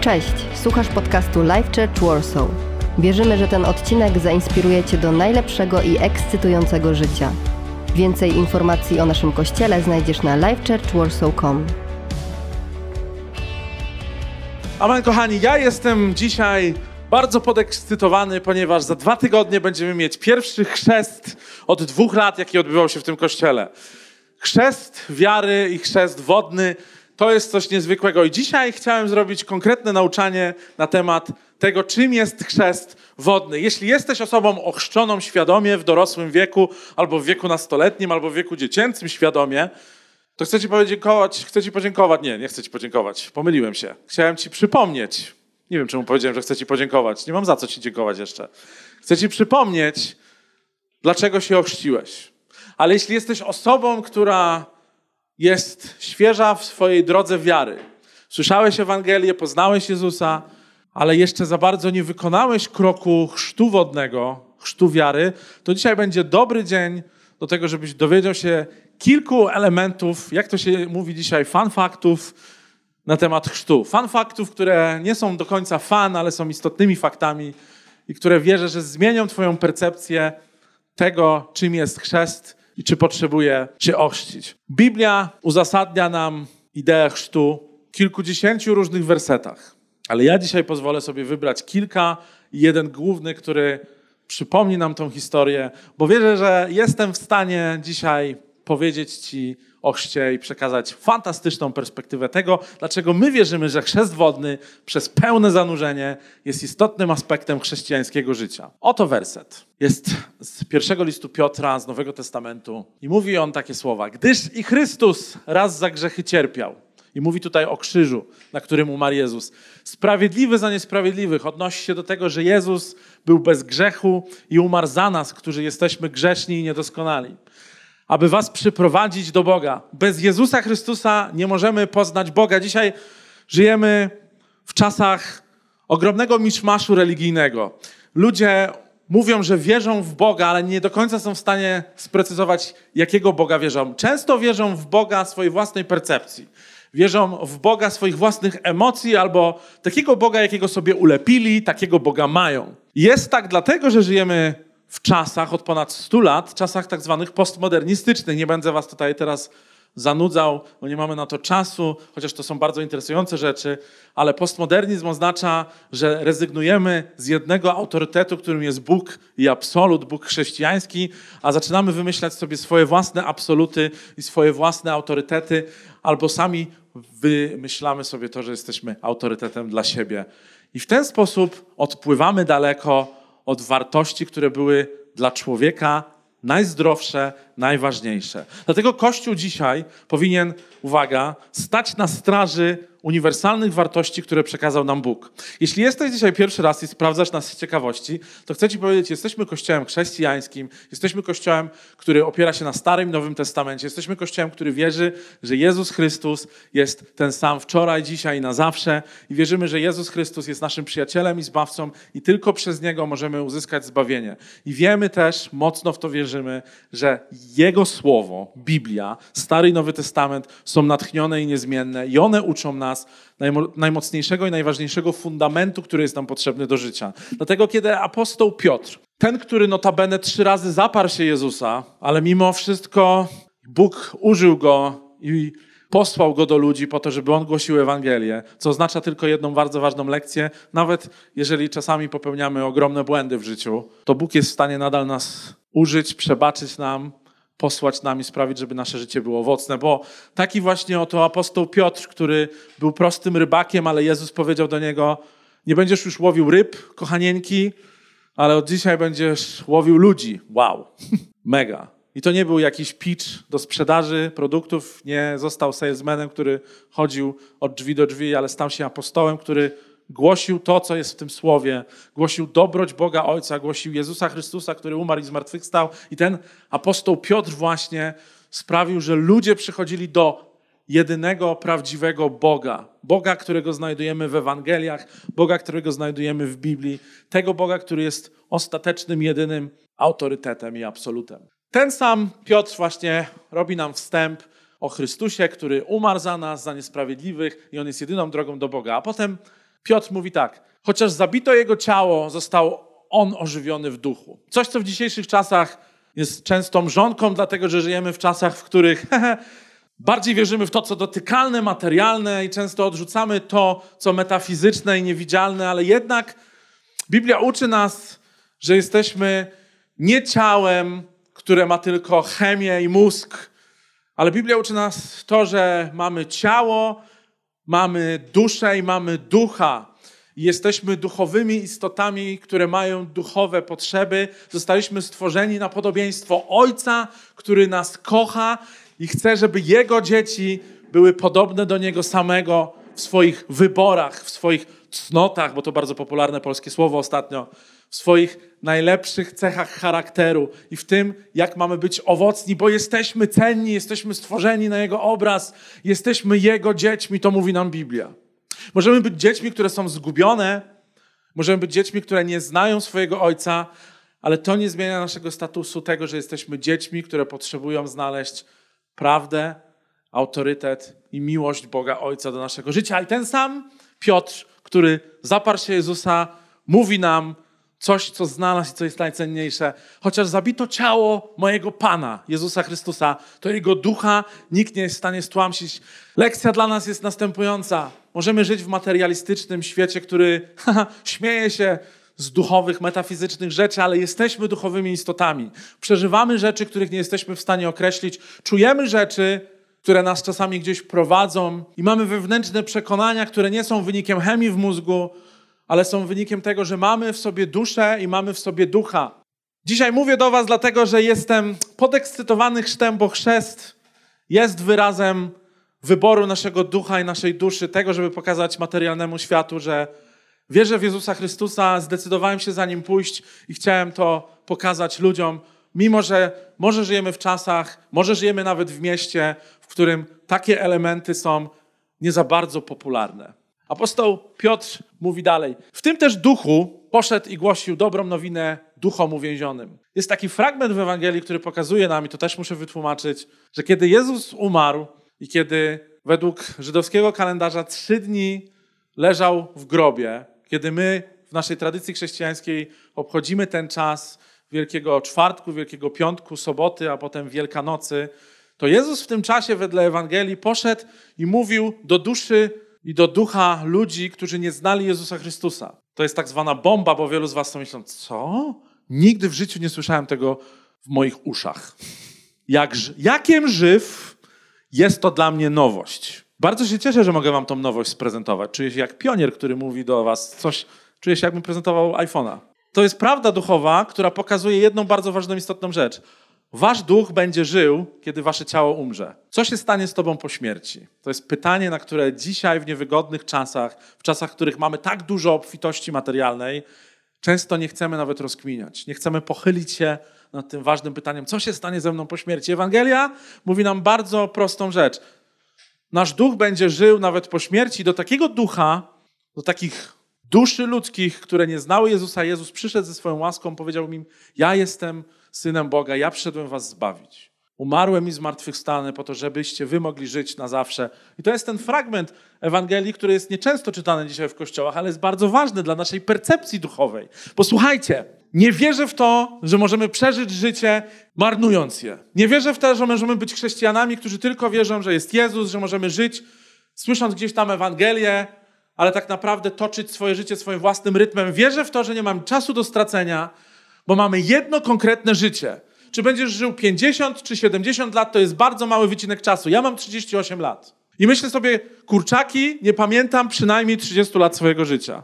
Cześć, słuchasz podcastu Life Church Warsaw. Wierzymy, że ten odcinek zainspiruje Cię do najlepszego i ekscytującego życia. Więcej informacji o naszym kościele znajdziesz na lifechurchwarsaw.com. Amen, kochani, ja jestem dzisiaj bardzo podekscytowany, ponieważ za dwa tygodnie będziemy mieć pierwszy chrzest od dwóch lat, jaki odbywał się w tym kościele. Chrzest wiary i chrzest wodny to jest coś niezwykłego. I dzisiaj chciałem zrobić konkretne nauczanie na temat tego, czym jest chrzest wodny. Jeśli jesteś osobą ochrzczoną świadomie w dorosłym wieku, albo w wieku nastoletnim, albo w wieku dziecięcym świadomie, to chcę ci podziękować, chcę ci podziękować. Nie, nie chcę ci podziękować. Pomyliłem się. Chciałem ci przypomnieć. Nie wiem, czemu powiedziałem, że chcę ci podziękować. Nie mam za co ci dziękować jeszcze. Chcę ci przypomnieć, dlaczego się ochrzciłeś. Ale jeśli jesteś osobą, która jest świeża w swojej drodze wiary, słyszałeś Ewangelię, poznałeś Jezusa, ale jeszcze za bardzo nie wykonałeś kroku chrztu wodnego, chrztu wiary, to dzisiaj będzie dobry dzień do tego, żebyś dowiedział się kilku elementów, jak to się mówi dzisiaj, fan faktów na temat chrztu. Fan faktów, które nie są do końca fan, ale są istotnymi faktami i które wierzę, że zmienią Twoją percepcję tego, czym jest chrzest i czy potrzebuje Cię ochrzcić. Biblia uzasadnia nam ideę chrztu w kilkudziesięciu różnych wersetach, ale ja dzisiaj pozwolę sobie wybrać kilka i jeden główny, który przypomni nam tą historię, bo wierzę, że jestem w stanie dzisiaj powiedzieć Ci o i przekazać fantastyczną perspektywę tego, dlaczego my wierzymy, że chrzest wodny przez pełne zanurzenie jest istotnym aspektem chrześcijańskiego życia. Oto werset. Jest z pierwszego listu Piotra z Nowego Testamentu i mówi on takie słowa. Gdyż i Chrystus raz za grzechy cierpiał. I mówi tutaj o krzyżu, na którym umarł Jezus. Sprawiedliwy za niesprawiedliwych odnosi się do tego, że Jezus był bez grzechu i umarł za nas, którzy jesteśmy grzeszni i niedoskonali aby was przyprowadzić do Boga. Bez Jezusa Chrystusa nie możemy poznać Boga. Dzisiaj żyjemy w czasach ogromnego miszmaszu religijnego. Ludzie mówią, że wierzą w Boga, ale nie do końca są w stanie sprecyzować, jakiego Boga wierzą. Często wierzą w Boga swojej własnej percepcji. Wierzą w Boga swoich własnych emocji albo takiego Boga, jakiego sobie ulepili, takiego Boga mają. Jest tak dlatego, że żyjemy w czasach od ponad 100 lat, czasach tak zwanych postmodernistycznych. Nie będę was tutaj teraz zanudzał, bo nie mamy na to czasu, chociaż to są bardzo interesujące rzeczy, ale postmodernizm oznacza, że rezygnujemy z jednego autorytetu, którym jest Bóg i absolut, Bóg chrześcijański, a zaczynamy wymyślać sobie swoje własne absoluty i swoje własne autorytety, albo sami wymyślamy sobie to, że jesteśmy autorytetem dla siebie. I w ten sposób odpływamy daleko od wartości, które były dla człowieka najzdrowsze, najważniejsze. Dlatego Kościół dzisiaj powinien, uwaga, stać na straży uniwersalnych wartości, które przekazał nam Bóg. Jeśli jesteś dzisiaj pierwszy raz i sprawdzasz nas z ciekawości, to chcę Ci powiedzieć, jesteśmy kościołem chrześcijańskim, jesteśmy kościołem, który opiera się na Starym i Nowym Testamencie, jesteśmy kościołem, który wierzy, że Jezus Chrystus jest ten sam wczoraj, dzisiaj i na zawsze i wierzymy, że Jezus Chrystus jest naszym przyjacielem i zbawcą i tylko przez Niego możemy uzyskać zbawienie. I wiemy też, mocno w to wierzymy, że Jego Słowo, Biblia, Stary i Nowy Testament są natchnione i niezmienne i one uczą nas, najmocniejszego i najważniejszego fundamentu, który jest nam potrzebny do życia. Dlatego, kiedy apostoł Piotr, ten, który notabene trzy razy zaparł się Jezusa, ale mimo wszystko Bóg użył go i posłał go do ludzi po to, żeby on głosił Ewangelię, co oznacza tylko jedną bardzo ważną lekcję. Nawet jeżeli czasami popełniamy ogromne błędy w życiu, to Bóg jest w stanie nadal nas użyć, przebaczyć nam posłać nam i sprawić, żeby nasze życie było owocne. Bo taki właśnie oto apostoł Piotr, który był prostym rybakiem, ale Jezus powiedział do niego: Nie będziesz już łowił ryb, kochanieńki, ale od dzisiaj będziesz łowił ludzi. Wow, mega. I to nie był jakiś pitch do sprzedaży produktów, nie został salesmanem, który chodził od drzwi do drzwi, ale stał się apostołem, który Głosił to, co jest w tym słowie. Głosił dobroć Boga Ojca, głosił Jezusa Chrystusa, który umarł i zmartwychwstał. I ten apostoł Piotr właśnie sprawił, że ludzie przychodzili do jedynego prawdziwego Boga. Boga, którego znajdujemy w Ewangeliach, Boga, którego znajdujemy w Biblii, tego Boga, który jest ostatecznym, jedynym autorytetem i absolutem. Ten sam Piotr właśnie robi nam wstęp o Chrystusie, który umarł za nas, za niesprawiedliwych i on jest jedyną drogą do Boga. A potem Piotr mówi tak: chociaż zabito jego ciało, został on ożywiony w duchu. Coś, co w dzisiejszych czasach jest częstą mrzonką, dlatego że żyjemy w czasach, w których bardziej wierzymy w to, co dotykalne, materialne i często odrzucamy to, co metafizyczne i niewidzialne, ale jednak Biblia uczy nas, że jesteśmy nie ciałem, które ma tylko chemię i mózg, ale Biblia uczy nas to, że mamy ciało, mamy duszę i mamy ducha. Jesteśmy duchowymi istotami, które mają duchowe potrzeby. Zostaliśmy stworzeni na podobieństwo Ojca, który nas kocha i chce, żeby Jego dzieci były podobne do Niego samego w swoich wyborach, w swoich cnotach, bo to bardzo popularne polskie słowo ostatnio, w swoich najlepszych cechach charakteru i w tym, jak mamy być owocni, bo jesteśmy cenni, jesteśmy stworzeni na Jego obraz, jesteśmy Jego dziećmi, to mówi nam Biblia. Możemy być dziećmi, które są zgubione, możemy być dziećmi, które nie znają swojego Ojca, ale to nie zmienia naszego statusu tego, że jesteśmy dziećmi, które potrzebują znaleźć prawdę, autorytet i miłość Boga Ojca do naszego życia. I ten sam Piotr, który zaparł się Jezusa, mówi nam, coś, co znalazł i co jest najcenniejsze. Chociaż zabito ciało mojego Pana, Jezusa Chrystusa, to Jego ducha nikt nie jest w stanie stłamsić. Lekcja dla nas jest następująca. Możemy żyć w materialistycznym świecie, który śmieje się z duchowych, metafizycznych rzeczy, ale jesteśmy duchowymi istotami. Przeżywamy rzeczy, których nie jesteśmy w stanie określić. Czujemy rzeczy, które nas czasami gdzieś prowadzą i mamy wewnętrzne przekonania, które nie są wynikiem chemii w mózgu, ale są wynikiem tego, że mamy w sobie duszę i mamy w sobie ducha. Dzisiaj mówię do Was dlatego, że jestem podekscytowany chrztem, bo chrzest jest wyrazem wyboru naszego ducha i naszej duszy, tego, żeby pokazać materialnemu światu, że wierzę w Jezusa Chrystusa, zdecydowałem się za nim pójść i chciałem to pokazać ludziom, mimo że może żyjemy w czasach, może żyjemy nawet w mieście, w którym takie elementy są nie za bardzo popularne. Apostoł Piotr mówi dalej. W tym też duchu poszedł i głosił dobrą nowinę duchom uwięzionym. Jest taki fragment w Ewangelii, który pokazuje nam, i to też muszę wytłumaczyć, że kiedy Jezus umarł i kiedy według żydowskiego kalendarza trzy dni leżał w grobie, kiedy my w naszej tradycji chrześcijańskiej obchodzimy ten czas Wielkiego Czwartku, Wielkiego Piątku, Soboty, a potem Wielkanocy, to Jezus w tym czasie wedle Ewangelii poszedł i mówił do duszy i do ducha ludzi, którzy nie znali Jezusa Chrystusa. To jest tak zwana bomba, bo wielu z was to myślą, co? Nigdy w życiu nie słyszałem tego w moich uszach. Jak, jakiem żyw jest to dla mnie nowość. Bardzo się cieszę, że mogę wam tą nowość sprezentować. Czuję się jak pionier, który mówi do was coś, czuję się jakbym prezentował iPhone'a. To jest prawda duchowa, która pokazuje jedną bardzo ważną, istotną rzecz. Wasz duch będzie żył, kiedy wasze ciało umrze. Co się stanie z tobą po śmierci? To jest pytanie, na które dzisiaj w niewygodnych czasach, w czasach, w których mamy tak dużo obfitości materialnej, często nie chcemy nawet rozkminiać. Nie chcemy pochylić się nad tym ważnym pytaniem, co się stanie ze mną po śmierci. Ewangelia mówi nam bardzo prostą rzecz. Nasz duch będzie żył nawet po śmierci. Do takiego ducha, do takich duszy ludzkich, które nie znały Jezusa, Jezus przyszedł ze swoją łaską, powiedział im: Ja jestem synem Boga, ja przyszedłem was zbawić. Umarłem i zmartwychwstanę po to, żebyście wy mogli żyć na zawsze. I to jest ten fragment Ewangelii, który jest nieczęsto czytany dzisiaj w kościołach, ale jest bardzo ważny dla naszej percepcji duchowej. Posłuchajcie, nie wierzę w to, że możemy przeżyć życie marnując je. Nie wierzę w to, że możemy być chrześcijanami, którzy tylko wierzą, że jest Jezus, że możemy żyć słysząc gdzieś tam Ewangelię, ale tak naprawdę toczyć swoje życie swoim własnym rytmem. Wierzę w to, że nie mam czasu do stracenia, bo mamy jedno konkretne życie. Czy będziesz żył 50 czy 70 lat, to jest bardzo mały wycinek czasu. Ja mam 38 lat. I myślę sobie, kurczaki, nie pamiętam przynajmniej 30 lat swojego życia.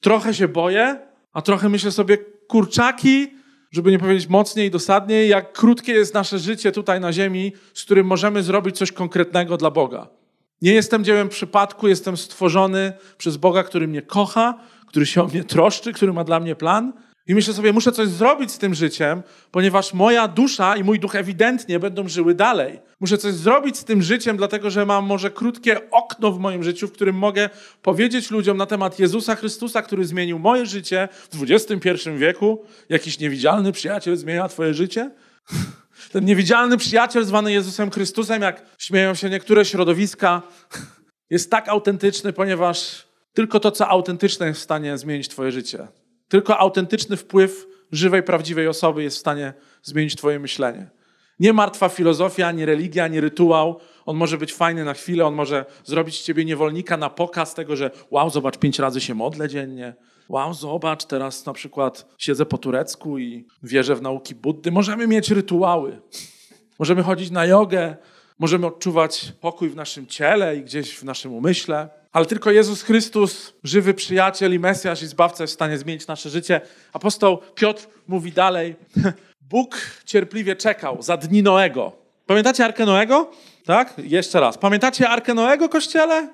Trochę się boję, a trochę myślę sobie, kurczaki, żeby nie powiedzieć mocniej i dosadniej, jak krótkie jest nasze życie tutaj na ziemi, z którym możemy zrobić coś konkretnego dla Boga. Nie jestem dziełem przypadku, jestem stworzony przez Boga, który mnie kocha, który się o mnie troszczy, który ma dla mnie plan. I myślę sobie, muszę coś zrobić z tym życiem, ponieważ moja dusza i mój duch ewidentnie będą żyły dalej. Muszę coś zrobić z tym życiem, dlatego że mam może krótkie okno w moim życiu, w którym mogę powiedzieć ludziom na temat Jezusa Chrystusa, który zmienił moje życie w XXI wieku. Jakiś niewidzialny przyjaciel zmienia Twoje życie? Ten niewidzialny przyjaciel zwany Jezusem Chrystusem, jak śmieją się niektóre środowiska, jest tak autentyczny, ponieważ Tylko to, co autentyczne jest w stanie zmienić twoje życie. Tylko autentyczny wpływ żywej, prawdziwej osoby jest w stanie zmienić twoje myślenie. Nie martwa filozofia, ani religia, ani rytuał. On może być fajny na chwilę, on może zrobić z ciebie niewolnika na pokaz tego, że wow, zobacz, pięć razy się modlę dziennie. Wow, zobacz, teraz na przykład siedzę po turecku i wierzę w nauki Buddy. Możemy mieć rytuały. Możemy chodzić na jogę, możemy odczuwać pokój w naszym ciele i gdzieś w naszym umyśle. Ale tylko Jezus Chrystus, żywy przyjaciel i Mesjasz i Zbawca jest w stanie zmienić nasze życie. Apostoł Piotr mówi dalej, Bóg cierpliwie czekał za dni Noego. Pamiętacie Arkę Noego? Tak? Jeszcze raz. Pamiętacie Arkę Noego, kościele?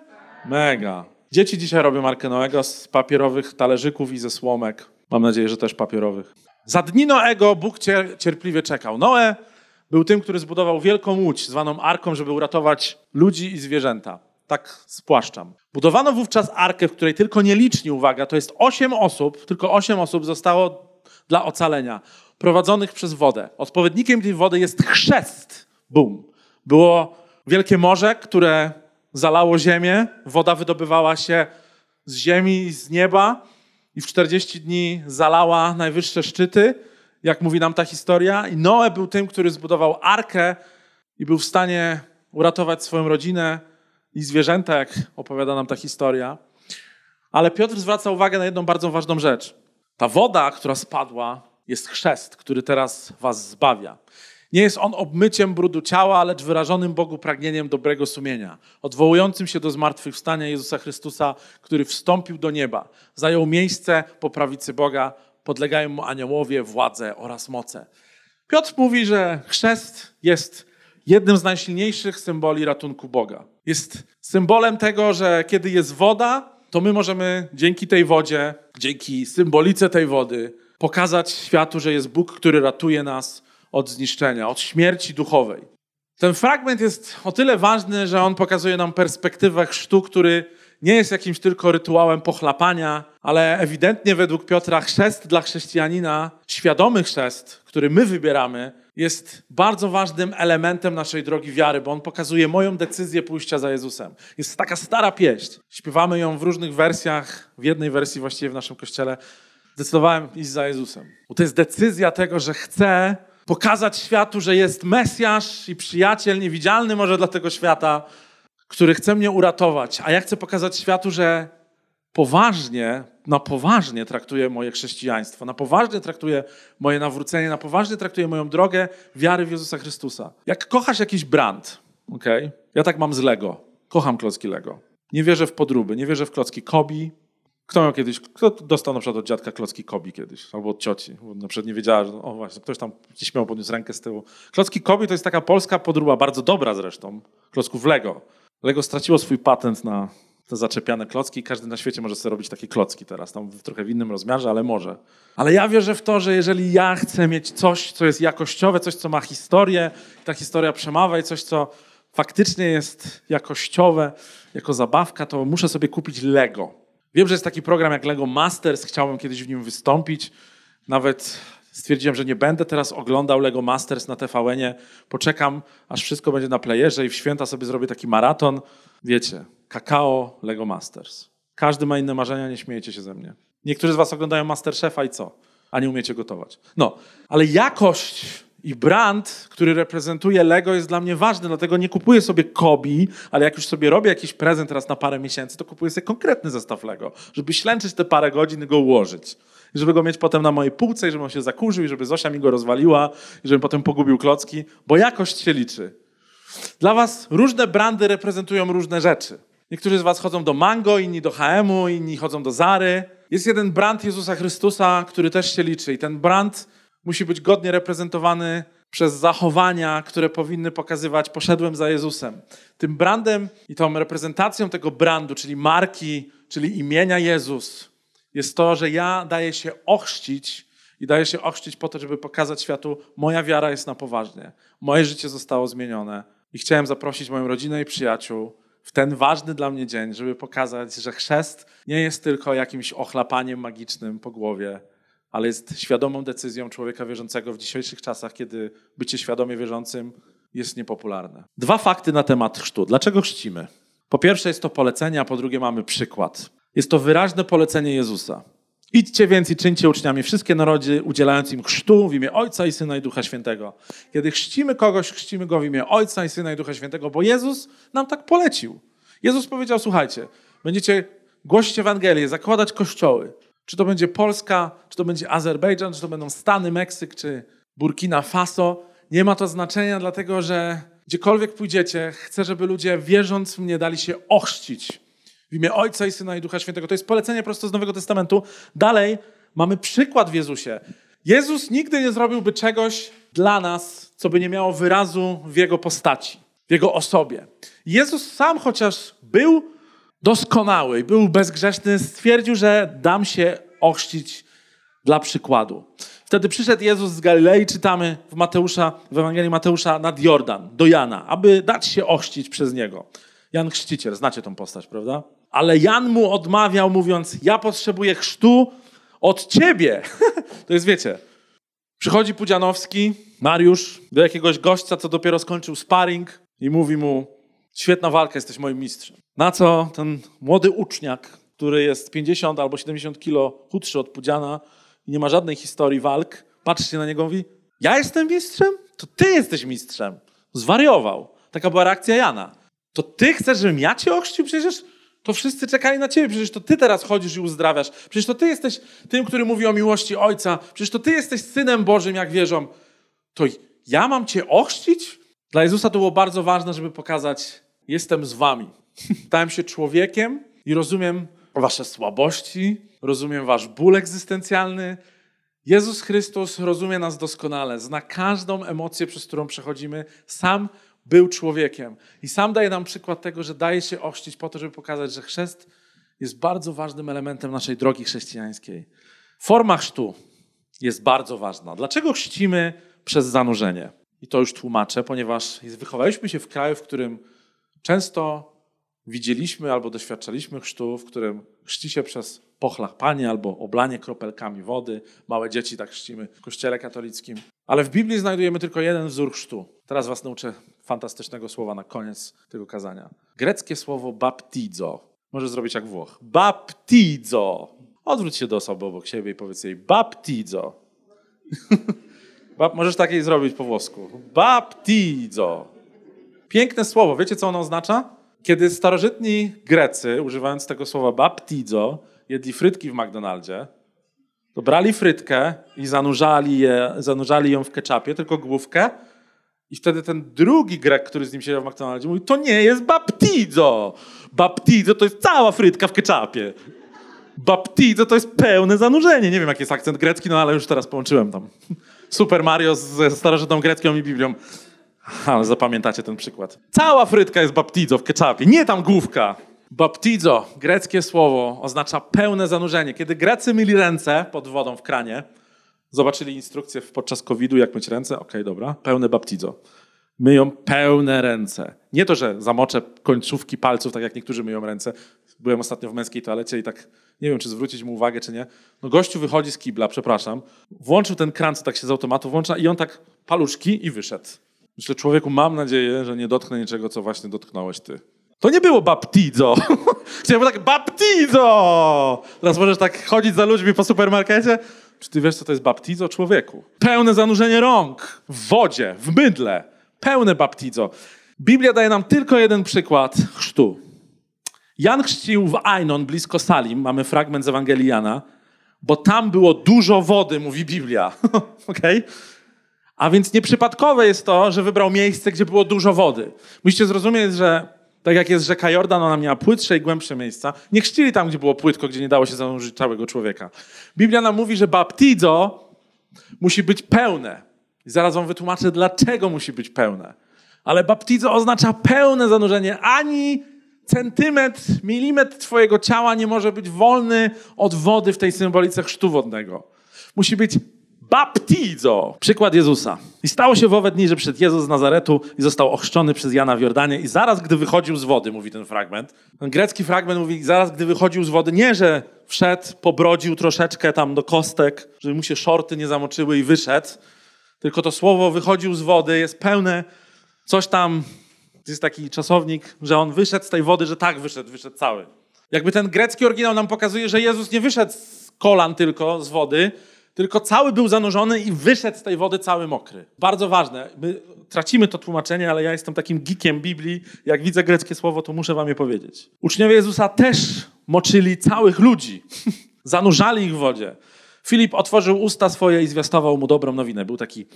Mega. Dzieci dzisiaj robią Arkę Noego z papierowych talerzyków i ze słomek. Mam nadzieję, że też papierowych. Za dni Noego Bóg cierpliwie czekał. Noe był tym, który zbudował wielką łódź, zwaną Arką, żeby uratować ludzi i zwierzęta. Tak spłaszczam. Budowano wówczas arkę, w której tylko nieliczni, uwaga, to jest osiem osób, tylko osiem osób zostało dla ocalenia, prowadzonych przez wodę. Odpowiednikiem tej wody jest chrzest. Bum. Było wielkie morze, które zalało ziemię, woda wydobywała się z ziemi z nieba i w 40 dni zalała najwyższe szczyty, jak mówi nam ta historia. I Noe był tym, który zbudował arkę i był w stanie uratować swoją rodzinę i zwierzęta, jak opowiada nam ta historia. Ale Piotr zwraca uwagę na jedną bardzo ważną rzecz. Ta woda, która spadła, jest chrzest, który teraz was zbawia. Nie jest on obmyciem brudu ciała, lecz wyrażonym Bogu pragnieniem dobrego sumienia, odwołującym się do zmartwychwstania Jezusa Chrystusa, który wstąpił do nieba, zajął miejsce po prawicy Boga, podlegają mu aniołowie, władze oraz moce. Piotr mówi, że chrzest jest jednym z najsilniejszych symboli ratunku Boga. Jest symbolem tego, że kiedy jest woda, to my możemy dzięki tej wodzie, dzięki symbolice tej wody, pokazać światu, że jest Bóg, który ratuje nas od zniszczenia, od śmierci duchowej. Ten fragment jest o tyle ważny, że on pokazuje nam perspektywę chrztu, który nie jest jakimś tylko rytuałem pochlapania, ale ewidentnie według Piotra chrzest dla chrześcijanina, świadomy chrzest, który my wybieramy, jest bardzo ważnym elementem naszej drogi wiary, bo on pokazuje moją decyzję pójścia za Jezusem. Jest taka stara pieśń. Śpiewamy ją w różnych wersjach, w jednej wersji właściwie w naszym kościele. Zdecydowałem iść za Jezusem. Bo to jest decyzja tego, że chcę pokazać światu, że jest Mesjasz i przyjaciel niewidzialny może dla tego świata, który chce mnie uratować. A ja chcę pokazać światu, że poważnie, na poważnie traktuje moje chrześcijaństwo, na poważnie traktuje moje nawrócenie, na poważnie traktuje moją drogę wiary w Jezusa Chrystusa. Jak kochasz jakiś brand, okay? ja tak mam z Lego. Kocham klocki Lego. Nie wierzę w podróby, nie wierzę w klocki Kobi, kto miał kiedyś, kto dostał na przykład od dziadka klocki Kobi kiedyś, albo od cioci, bo na przykład nie wiedziała, że o właśnie, ktoś tam śmiał podniósł rękę z tyłu. Klocki Kobi to jest taka polska podróba, bardzo dobra zresztą, klocków Lego. Lego straciło swój patent na te zaczepiane klocki każdy na świecie może sobie robić takie klocki teraz, tam w trochę w innym rozmiarze, ale może. Ale ja wierzę w to, że jeżeli ja chcę mieć coś, co jest jakościowe, coś, co ma historię, ta historia przemawia i coś, co faktycznie jest jakościowe, jako zabawka, to muszę sobie kupić Lego. Wiem, że jest taki program jak Lego Masters, chciałbym kiedyś w nim wystąpić. Nawet stwierdziłem, że nie będę teraz oglądał Lego Masters na TVN-ie. Poczekam, aż wszystko będzie na playerze i w święta sobie zrobię taki maraton. Wiecie, kakao, Lego Masters. Każdy ma inne marzenia, nie śmiejecie się ze mnie. Niektórzy z was oglądają Masterchefa i co? A nie umiecie gotować. No, ale jakość i brand, który reprezentuje Lego, jest dla mnie ważny, dlatego nie kupuję sobie Kobi, ale jak już sobie robię jakiś prezent raz na parę miesięcy, to kupuję sobie konkretny zestaw Lego, żeby ślęczyć te parę godzin i go ułożyć. I żeby go mieć potem na mojej półce i żeby on się zakurzył i żeby Zosia mi go rozwaliła i żebym potem pogubił klocki, bo jakość się liczy. Dla was różne brandy reprezentują różne rzeczy. Niektórzy z was chodzą do Mango, inni do H&M-u, inni chodzą do Zary. Jest jeden brand Jezusa Chrystusa, który też się liczy i ten brand musi być godnie reprezentowany przez zachowania, które powinny pokazywać poszedłem za Jezusem. Tym brandem i tą reprezentacją tego brandu, czyli marki, czyli imienia Jezus, jest to, że ja daję się ochrzcić i daję się ochrzcić po to, żeby pokazać światu, moja wiara jest na poważnie. Moje życie zostało zmienione i chciałem zaprosić moją rodzinę i przyjaciół w ten ważny dla mnie dzień, żeby pokazać, że chrzest nie jest tylko jakimś ochlapaniem magicznym po głowie, ale jest świadomą decyzją człowieka wierzącego w dzisiejszych czasach, kiedy bycie świadomie wierzącym jest niepopularne. Dwa fakty na temat chrztu. Dlaczego chrzcimy? Po pierwsze jest to polecenie, a po drugie mamy przykład. Jest to wyraźne polecenie Jezusa. Idźcie więc i czyńcie uczniami wszystkie narody, udzielając im chrztu w imię Ojca i Syna i Ducha Świętego. Kiedy chrzcimy kogoś, chrzcimy go w imię Ojca i Syna i Ducha Świętego, bo Jezus nam tak polecił. Jezus powiedział, słuchajcie, będziecie głosić Ewangelię, zakładać kościoły. Czy to będzie Polska, czy to będzie Azerbejdżan, czy to będą Stany, Meksyk, czy Burkina Faso. Nie ma to znaczenia, dlatego że gdziekolwiek pójdziecie, chcę, żeby ludzie wierząc w mnie dali się ochrzcić w imię Ojca i Syna i Ducha Świętego. To jest polecenie prosto z Nowego Testamentu. Dalej mamy przykład w Jezusie. Jezus nigdy nie zrobiłby czegoś dla nas, co by nie miało wyrazu w Jego postaci, w Jego osobie. Jezus sam, chociaż był doskonały, był bezgrzeszny, stwierdził, że dam się ochrzcić dla przykładu. Wtedy przyszedł Jezus z Galilei, czytamy w Mateusza, w Ewangelii Mateusza nad Jordan, do Jana, aby dać się ochrzcić przez niego. Jan Chrzciciel, znacie tą postać, prawda? Ale Jan mu odmawiał, mówiąc: Ja potrzebuję chrztu od ciebie. to jest, wiecie, przychodzi Pudzianowski, Mariusz, do jakiegoś gościa, co dopiero skończył sparring i mówi mu: Świetna walka, jesteś moim mistrzem. Na co ten młody uczniak, który jest 50 albo 70 kilo chudszy od Pudziana i nie ma żadnej historii walk, patrzy na niego i mówi: Ja jestem mistrzem? To ty jesteś mistrzem. Zwariował. Taka była reakcja Jana. To ty chcesz, żebym ja cię ochrzcił? Przecież to wszyscy czekali na ciebie. Przecież to ty teraz chodzisz i uzdrawiasz. Przecież to ty jesteś tym, który mówi o miłości Ojca. Przecież to ty jesteś Synem Bożym, jak wierzą. To ja mam cię ochrzcić? Dla Jezusa to było bardzo ważne, żeby pokazać, jestem z wami. Stałem się człowiekiem i rozumiem wasze słabości, rozumiem wasz ból egzystencjalny. Jezus Chrystus rozumie nas doskonale, zna każdą emocję, przez którą przechodzimy. Sam był człowiekiem. I sam daje nam przykład tego, że daje się ochrzcić po to, żeby pokazać, że chrzest jest bardzo ważnym elementem naszej drogi chrześcijańskiej. Forma chrztu jest bardzo ważna. Dlaczego chrzcimy przez zanurzenie? I to już tłumaczę, ponieważ wychowaliśmy się w kraju, w którym często widzieliśmy albo doświadczaliśmy chrztu, w którym chrzci się przez pochlapanie albo oblanie kropelkami wody. Małe dzieci tak chrzcimy w kościele katolickim. Ale w Biblii znajdujemy tylko jeden wzór chrztu. Teraz was nauczę fantastycznego słowa na koniec tego kazania. Greckie słowo baptizo. Może zrobić jak Włoch. Baptizo. Odwróć się do osoby obok siebie i powiedz jej baptizo. Możesz takiej zrobić po włosku. Baptizo. Piękne słowo. Wiecie, co ono oznacza? Kiedy starożytni Grecy, używając tego słowa baptizo, jedli frytki w McDonaldzie, to brali frytkę i zanurzali, je, zanurzali ją w ketchupie, tylko główkę. I wtedy ten drugi Grek, który z nim siedział w McDonaldzie, mówi, to nie jest baptizo. Baptizo to jest cała frytka w ketchupie. Baptizo to jest pełne zanurzenie. Nie wiem, jaki jest akcent grecki, no ale już teraz połączyłem tam. Super Mario ze starożytną grecką i Biblią. Ale zapamiętacie ten przykład. Cała frytka jest baptizo w ketchupie, nie tam główka. Baptizo, greckie słowo, oznacza pełne zanurzenie. Kiedy Grecy myli ręce pod wodą w kranie, zobaczyli instrukcję podczas COVID-u, jak myć ręce, okej, okay, dobra, pełne baptizo. Myją pełne ręce. Nie to, że zamoczę końcówki palców, tak jak niektórzy myją ręce. Byłem ostatnio w męskiej toalecie i tak nie wiem, czy zwrócić mu uwagę, czy nie. No gościu wychodzi z kibla, przepraszam, włączył ten kran, co tak się z automatu włącza i on tak paluszki i wyszedł. Myślę, człowieku, mam nadzieję, że nie dotknę niczego, co właśnie dotknąłeś ty. To nie było baptizo. Chciałem tak, baptizo! Teraz możesz tak chodzić za ludźmi po supermarkecie. Czy ty wiesz, co to jest baptizo? Człowieku. Pełne zanurzenie rąk w wodzie, w mydle. Pełne baptizo. Biblia daje nam tylko jeden przykład chrztu. Jan chrzcił w Ainon, blisko Salim. Mamy fragment z Ewangelii Jana. Bo tam było dużo wody, mówi Biblia. Okej? Okay? A więc nieprzypadkowe jest to, że wybrał miejsce, gdzie było dużo wody. Musicie zrozumieć, że tak jak jest rzeka Jordan, ona miała płytsze i głębsze miejsca. Nie chrzcili tam, gdzie było płytko, gdzie nie dało się zanurzyć całego człowieka. Biblia nam mówi, że baptizo musi być pełne. I zaraz wam wytłumaczę, dlaczego musi być pełne. Ale baptizo oznacza pełne zanurzenie. Ani centymetr, milimetr twojego ciała nie może być wolny od wody w tej symbolice chrztu wodnego. Musi być baptizo. Przykład Jezusa. I stało się w owe dni, że przed Jezus z Nazaretu i został ochrzczony przez Jana w Jordanie i zaraz, gdy wychodził z wody, mówi ten fragment, ten grecki fragment mówi, zaraz, gdy wychodził z wody, nie, że wszedł, pobrodził troszeczkę tam do kostek, żeby mu się szorty nie zamoczyły i wyszedł, tylko to słowo wychodził z wody jest pełne coś tam, jest taki czasownik, że on wyszedł z tej wody, że tak wyszedł, wyszedł cały. Jakby ten grecki oryginał nam pokazuje, że Jezus nie wyszedł z kolan tylko, z wody, tylko cały był zanurzony i wyszedł z tej wody cały mokry. Bardzo ważne. My tracimy to tłumaczenie, ale ja jestem takim geekiem Biblii. Jak widzę greckie słowo, to muszę wam je powiedzieć. Uczniowie Jezusa też moczyli całych ludzi. Zanurzali ich w wodzie. Filip otworzył usta swoje i zwiastował mu dobrą nowinę. Był taki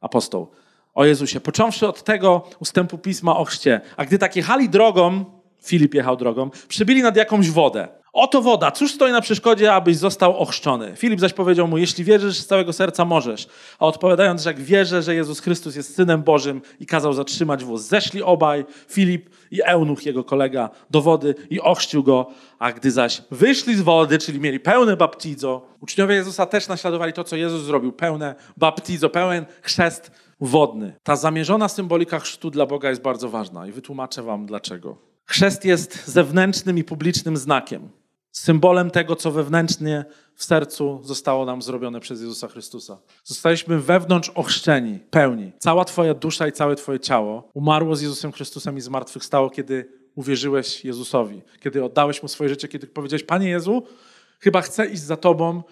apostoł o Jezusie. Począwszy od tego ustępu pisma o chrzcie. A gdy tak jechali drogą, Filip jechał drogą, przybili nad jakąś wodę. Oto woda, cóż stoi na przeszkodzie, abyś został ochrzczony? Filip zaś powiedział mu, jeśli wierzysz z całego serca, możesz. A odpowiadając, że jak wierzę, że Jezus Chrystus jest Synem Bożym i kazał zatrzymać wóz, zeszli obaj, Filip i Eunuch, jego kolega, do wody i ochrzcił go. A gdy zaś wyszli z wody, czyli mieli pełne baptizo, uczniowie Jezusa też naśladowali to, co Jezus zrobił, pełne baptizo, pełen chrzest wodny. Ta zamierzona symbolika chrztu dla Boga jest bardzo ważna i wytłumaczę wam dlaczego. Chrzest jest zewnętrznym i publicznym znakiem symbolem tego, co wewnętrznie w sercu zostało nam zrobione przez Jezusa Chrystusa. Zostaliśmy wewnątrz ochrzczeni, pełni. Cała Twoja dusza i całe Twoje ciało umarło z Jezusem Chrystusem i zmartwychwstało, kiedy uwierzyłeś Jezusowi, kiedy oddałeś Mu swoje życie, kiedy powiedziałeś, Panie Jezu, chyba chcę iść za Tobą,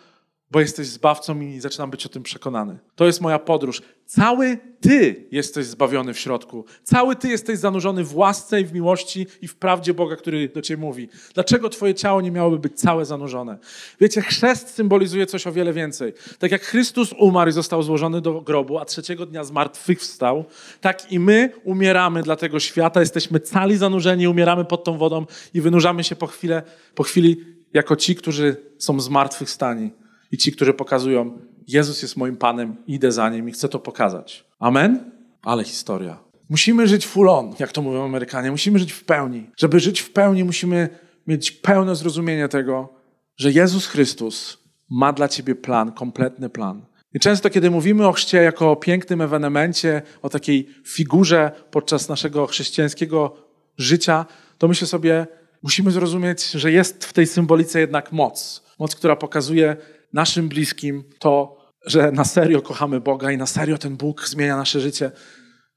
bo jesteś zbawcą i zaczynam być o tym przekonany. To jest moja podróż. Cały Ty jesteś zbawiony w środku. Cały Ty jesteś zanurzony w łasce i w miłości i w prawdzie Boga, który do Ciebie mówi. Dlaczego Twoje ciało nie miałoby być całe zanurzone? Wiecie, chrzest symbolizuje coś o wiele więcej. Tak jak Chrystus umarł i został złożony do grobu, a trzeciego dnia zmartwychwstał, tak i my umieramy dla tego świata. Jesteśmy cali zanurzeni, umieramy pod tą wodą i wynurzamy się po, chwilę, po chwili jako ci, którzy są zmartwychwstani i ci, którzy pokazują, Jezus jest moim Panem, idę za Nim i chcę to pokazać. Amen? Ale historia. Musimy żyć full on, jak to mówią Amerykanie. Musimy żyć w pełni. Żeby żyć w pełni, musimy mieć pełne zrozumienie tego, że Jezus Chrystus ma dla ciebie plan, kompletny plan. I często, kiedy mówimy o chrzcie jako o pięknym ewenemencie, o takiej figurze podczas naszego chrześcijańskiego życia, to myślę sobie, musimy zrozumieć, że jest w tej symbolice jednak moc. Moc, która pokazuje, naszym bliskim to, że na serio kochamy Boga i na serio ten Bóg zmienia nasze życie.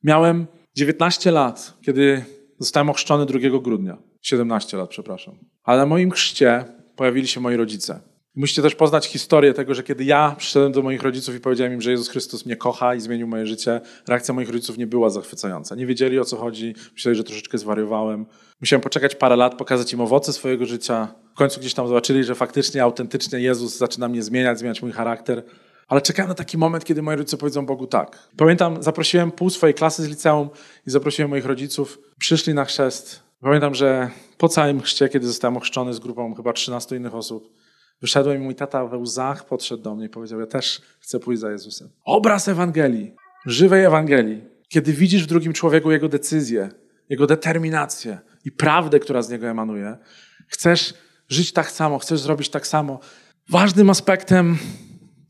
Miałem 19 lat, kiedy zostałem ochrzczony 2 grudnia. 17 lat, przepraszam. Ale na moim chrzcie pojawili się moi rodzice. Musicie też poznać historię tego, że kiedy ja przyszedłem do moich rodziców i powiedziałem im, że Jezus Chrystus mnie kocha i zmienił moje życie, reakcja moich rodziców nie była zachwycająca. Nie wiedzieli o co chodzi, myśleli, że troszeczkę zwariowałem. Musiałem poczekać parę lat, pokazać im owoce swojego życia. W końcu gdzieś tam zobaczyli, że faktycznie, autentycznie Jezus zaczyna mnie zmieniać, zmieniać mój charakter. Ale czekałem na taki moment, kiedy moi rodzice powiedzą Bogu tak. Pamiętam, zaprosiłem pół swojej klasy z liceum i zaprosiłem moich rodziców. Przyszli na chrzest. Pamiętam, że po całym chrzcie, kiedy zostałem ochrzczony z grupą chyba 13 innych osób, wyszedłem i mój tata we łzach podszedł do mnie i powiedział, ja też chcę pójść za Jezusem. Obraz Ewangelii, żywej Ewangelii. Kiedy widzisz w drugim człowieku jego decyzję, jego determinację i prawdę, która z niego emanuje, chcesz żyć tak samo, chcesz zrobić tak samo. Ważnym aspektem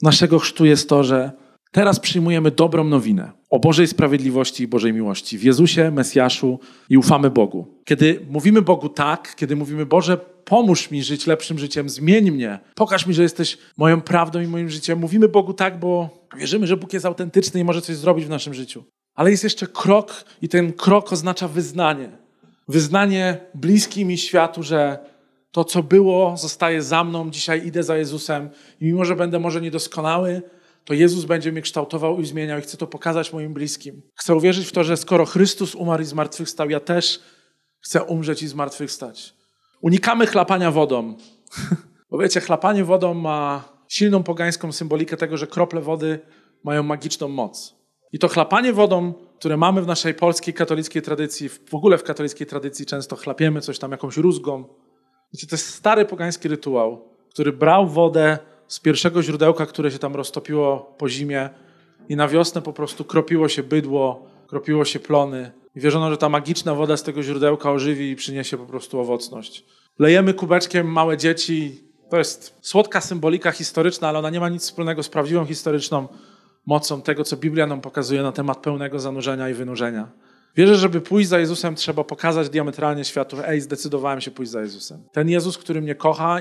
naszego chrztu jest to, że teraz przyjmujemy dobrą nowinę o Bożej sprawiedliwości i Bożej miłości w Jezusie, Mesjaszu i ufamy Bogu. Kiedy mówimy Bogu tak, kiedy mówimy Boże, pomóż mi żyć lepszym życiem, zmień mnie, pokaż mi, że jesteś moją prawdą i moim życiem. Mówimy Bogu tak, bo wierzymy, że Bóg jest autentyczny i może coś zrobić w naszym życiu. Ale jest jeszcze krok i ten krok oznacza wyznanie. Wyznanie bliskim mi światu, że to, co było, zostaje za mną. Dzisiaj idę za Jezusem i mimo, że będę może niedoskonały, to Jezus będzie mnie kształtował i zmieniał i chcę to pokazać moim bliskim. Chcę uwierzyć w to, że skoro Chrystus umarł i zmartwychwstał, ja też chcę umrzeć i zmartwychwstać. Unikamy chlapania wodą. Bo wiecie, chlapanie wodą ma silną pogańską symbolikę tego, że krople wody mają magiczną moc. I to chlapanie wodą, które mamy w naszej polskiej katolickiej tradycji, w ogóle w katolickiej tradycji często chlapiemy coś tam jakąś rózgą. Wiecie, to jest stary pogański rytuał, który brał wodę z pierwszego źródełka, które się tam roztopiło po zimie i na wiosnę po prostu kropiło się bydło, kropiło się plony. I wierzono, że ta magiczna woda z tego źródełka ożywi i przyniesie po prostu owocność. Lejemy kubeczkiem małe dzieci. To jest słodka symbolika historyczna, ale ona nie ma nic wspólnego z prawdziwą historyczną mocą tego, co Biblia nam pokazuje na temat pełnego zanurzenia i wynurzenia. Wierzę, żeby pójść za Jezusem, trzeba pokazać diametralnie światu, ej, zdecydowałem się pójść za Jezusem. Ten Jezus, który mnie kocha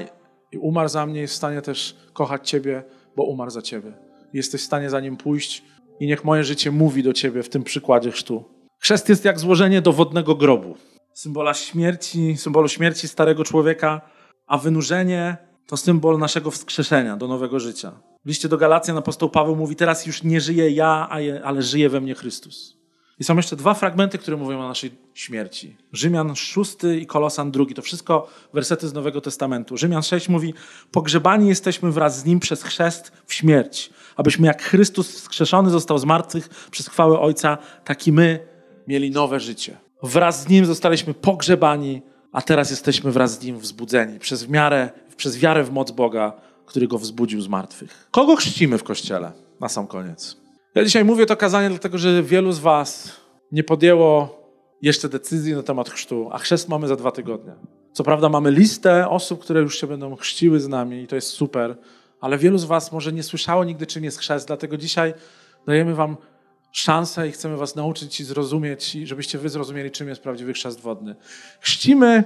i umarł za mnie, jest w stanie też kochać Ciebie, bo umarł za Ciebie. Jesteś w stanie za Nim pójść i niech moje życie mówi do Ciebie w tym przykładzie chrztu. Chrzest jest jak złożenie do wodnego grobu. symbola śmierci, symbolu śmierci starego człowieka, a wynurzenie to symbol naszego wskrzeszenia do nowego życia. W liście do Galacjan apostoł Paweł mówi, teraz już nie żyję ja, ale żyje we mnie Chrystus. I są jeszcze dwa fragmenty, które mówią o naszej śmierci. Rzymian 6 i Kolosan 2. To wszystko wersety z Nowego Testamentu. Rzymian 6 mówi: Pogrzebani jesteśmy wraz z nim przez chrzest w śmierć, abyśmy jak Chrystus wskrzeszony został z martwych przez chwałę Ojca, tak i my mieli nowe życie. Wraz z nim zostaliśmy pogrzebani, a teraz jesteśmy wraz z nim wzbudzeni przez, miarę, przez wiarę w moc Boga, który go wzbudził z martwych. Kogo chrzcimy w kościele? Na sam koniec. Ja dzisiaj mówię to kazanie, dlatego że wielu z Was nie podjęło jeszcze decyzji na temat chrztu, a chrzest mamy za dwa tygodnie. Co prawda mamy listę osób, które już się będą chrzciły z nami i to jest super, ale wielu z Was może nie słyszało nigdy, czym jest chrzest, dlatego dzisiaj dajemy Wam szansę i chcemy Was nauczyć i zrozumieć, żebyście Wy zrozumieli, czym jest prawdziwy chrzest wodny. Chrzcimy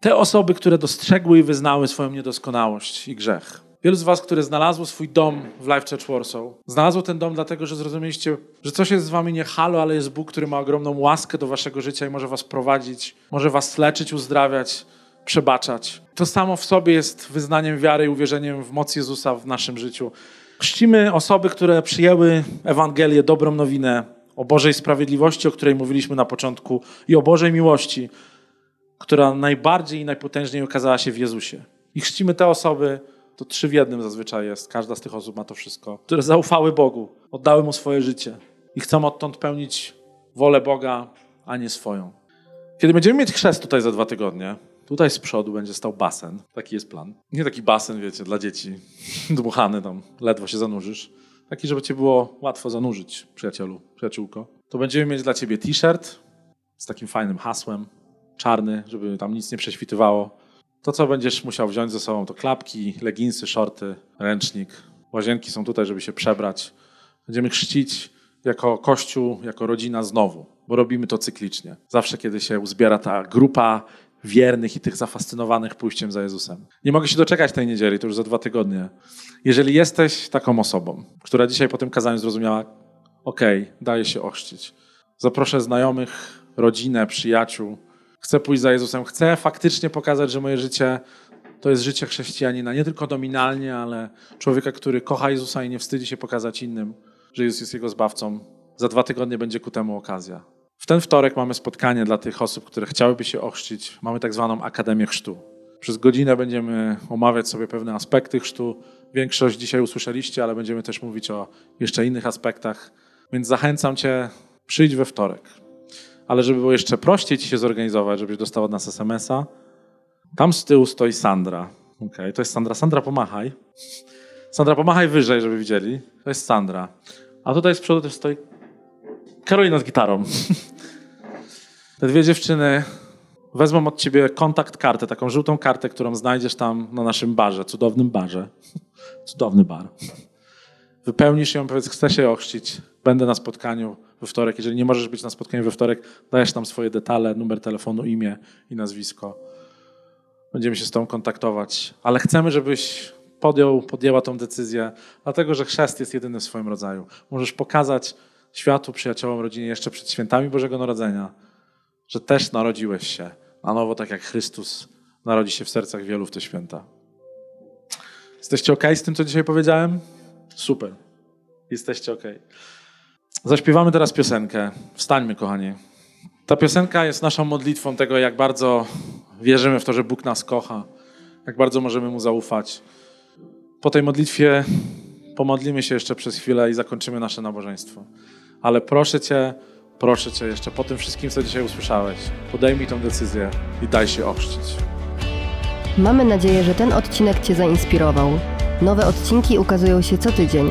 te osoby, które dostrzegły i wyznały swoją niedoskonałość i grzech. Wielu z Was, które znalazło swój dom w Life Church Warsaw, znalazło ten dom dlatego, że zrozumieliście, że coś jest z Wami nie halo, ale jest Bóg, który ma ogromną łaskę do Waszego życia i może Was prowadzić, może Was leczyć, uzdrawiać, przebaczać. To samo w sobie jest wyznaniem wiary i uwierzeniem w moc Jezusa w naszym życiu. Chrzcimy osoby, które przyjęły Ewangelię, dobrą nowinę o Bożej sprawiedliwości, o której mówiliśmy na początku, i o Bożej miłości, która najbardziej i najpotężniej okazała się w Jezusie. I chrzcimy te osoby, to trzy w jednym zazwyczaj jest, każda z tych osób ma to wszystko, które zaufały Bogu, oddały Mu swoje życie i chcą odtąd pełnić wolę Boga, a nie swoją. Kiedy będziemy mieć chrzest tutaj za dwa tygodnie, tutaj z przodu będzie stał basen. Taki jest plan. Nie taki basen, wiecie, dla dzieci, dmuchany tam, ledwo się zanurzysz. Taki, żeby cię było łatwo zanurzyć, przyjacielu, przyjaciółko. To będziemy mieć dla ciebie t-shirt z takim fajnym hasłem, czarny, żeby tam nic nie prześwitywało. To, co będziesz musiał wziąć ze sobą, to klapki, leginsy, shorty, ręcznik. Łazienki są tutaj, żeby się przebrać. Będziemy chrzcić jako kościół, jako rodzina znowu, bo robimy to cyklicznie. Zawsze, kiedy się uzbiera ta grupa wiernych i tych zafascynowanych pójściem za Jezusem. Nie mogę się doczekać tej niedzieli, to już za dwa tygodnie. Jeżeli jesteś taką osobą, która dzisiaj po tym kazaniu zrozumiała, okej, okay, daje się ochrzcić. Zaproszę znajomych, rodzinę, przyjaciół, chcę pójść za Jezusem, chcę faktycznie pokazać, że moje życie to jest życie chrześcijanina, nie tylko nominalnie, ale człowieka, który kocha Jezusa i nie wstydzi się pokazać innym, że Jezus jest jego zbawcą. Za dwa tygodnie będzie ku temu okazja. W ten wtorek mamy spotkanie dla tych osób, które chciałyby się ochrzcić. Mamy tak zwaną Akademię Chrztu. Przez godzinę będziemy omawiać sobie pewne aspekty chrztu. Większość dzisiaj usłyszeliście, ale będziemy też mówić o jeszcze innych aspektach. Więc zachęcam Cię, przyjdź we wtorek ale żeby było jeszcze prościej ci się zorganizować, żebyś dostał od nas SMS-a, tam z tyłu stoi Sandra. Okay, to jest Sandra. Sandra, pomachaj. Sandra, pomachaj wyżej, żeby widzieli. To jest Sandra. A tutaj z przodu też stoi Karolina z gitarą. Te dwie dziewczyny wezmą od ciebie kontakt kartę, taką żółtą kartę, którą znajdziesz tam na naszym barze, cudownym barze. Cudowny bar. Wypełnisz ją, powiedz, chcę się ochrzcić, będę na spotkaniu we wtorek. Jeżeli nie możesz być na spotkaniu we wtorek, dajesz tam swoje detale, numer telefonu, imię i nazwisko. Będziemy się z Tobą kontaktować, ale chcemy, żebyś podjął, podjęła tą decyzję, dlatego że chrzest jest jedyny w swoim rodzaju. Możesz pokazać światu, przyjaciołom, rodzinie jeszcze przed świętami Bożego Narodzenia, że też narodziłeś się na nowo, tak jak Chrystus narodzi się w sercach wielu w te święta. Jesteście ok z tym, co dzisiaj powiedziałem? Super. Jesteście ok. Zaśpiewamy teraz piosenkę. Wstańmy, kochani. Ta piosenka jest naszą modlitwą tego, jak bardzo wierzymy w to, że Bóg nas kocha, jak bardzo możemy Mu zaufać. Po tej modlitwie pomodlimy się jeszcze przez chwilę i zakończymy nasze nabożeństwo. Ale proszę Cię, proszę Cię jeszcze po tym wszystkim, co dzisiaj usłyszałeś, podejmij tę decyzję i daj się ochrzcić. Mamy nadzieję, że ten odcinek Cię zainspirował. Nowe odcinki ukazują się co tydzień.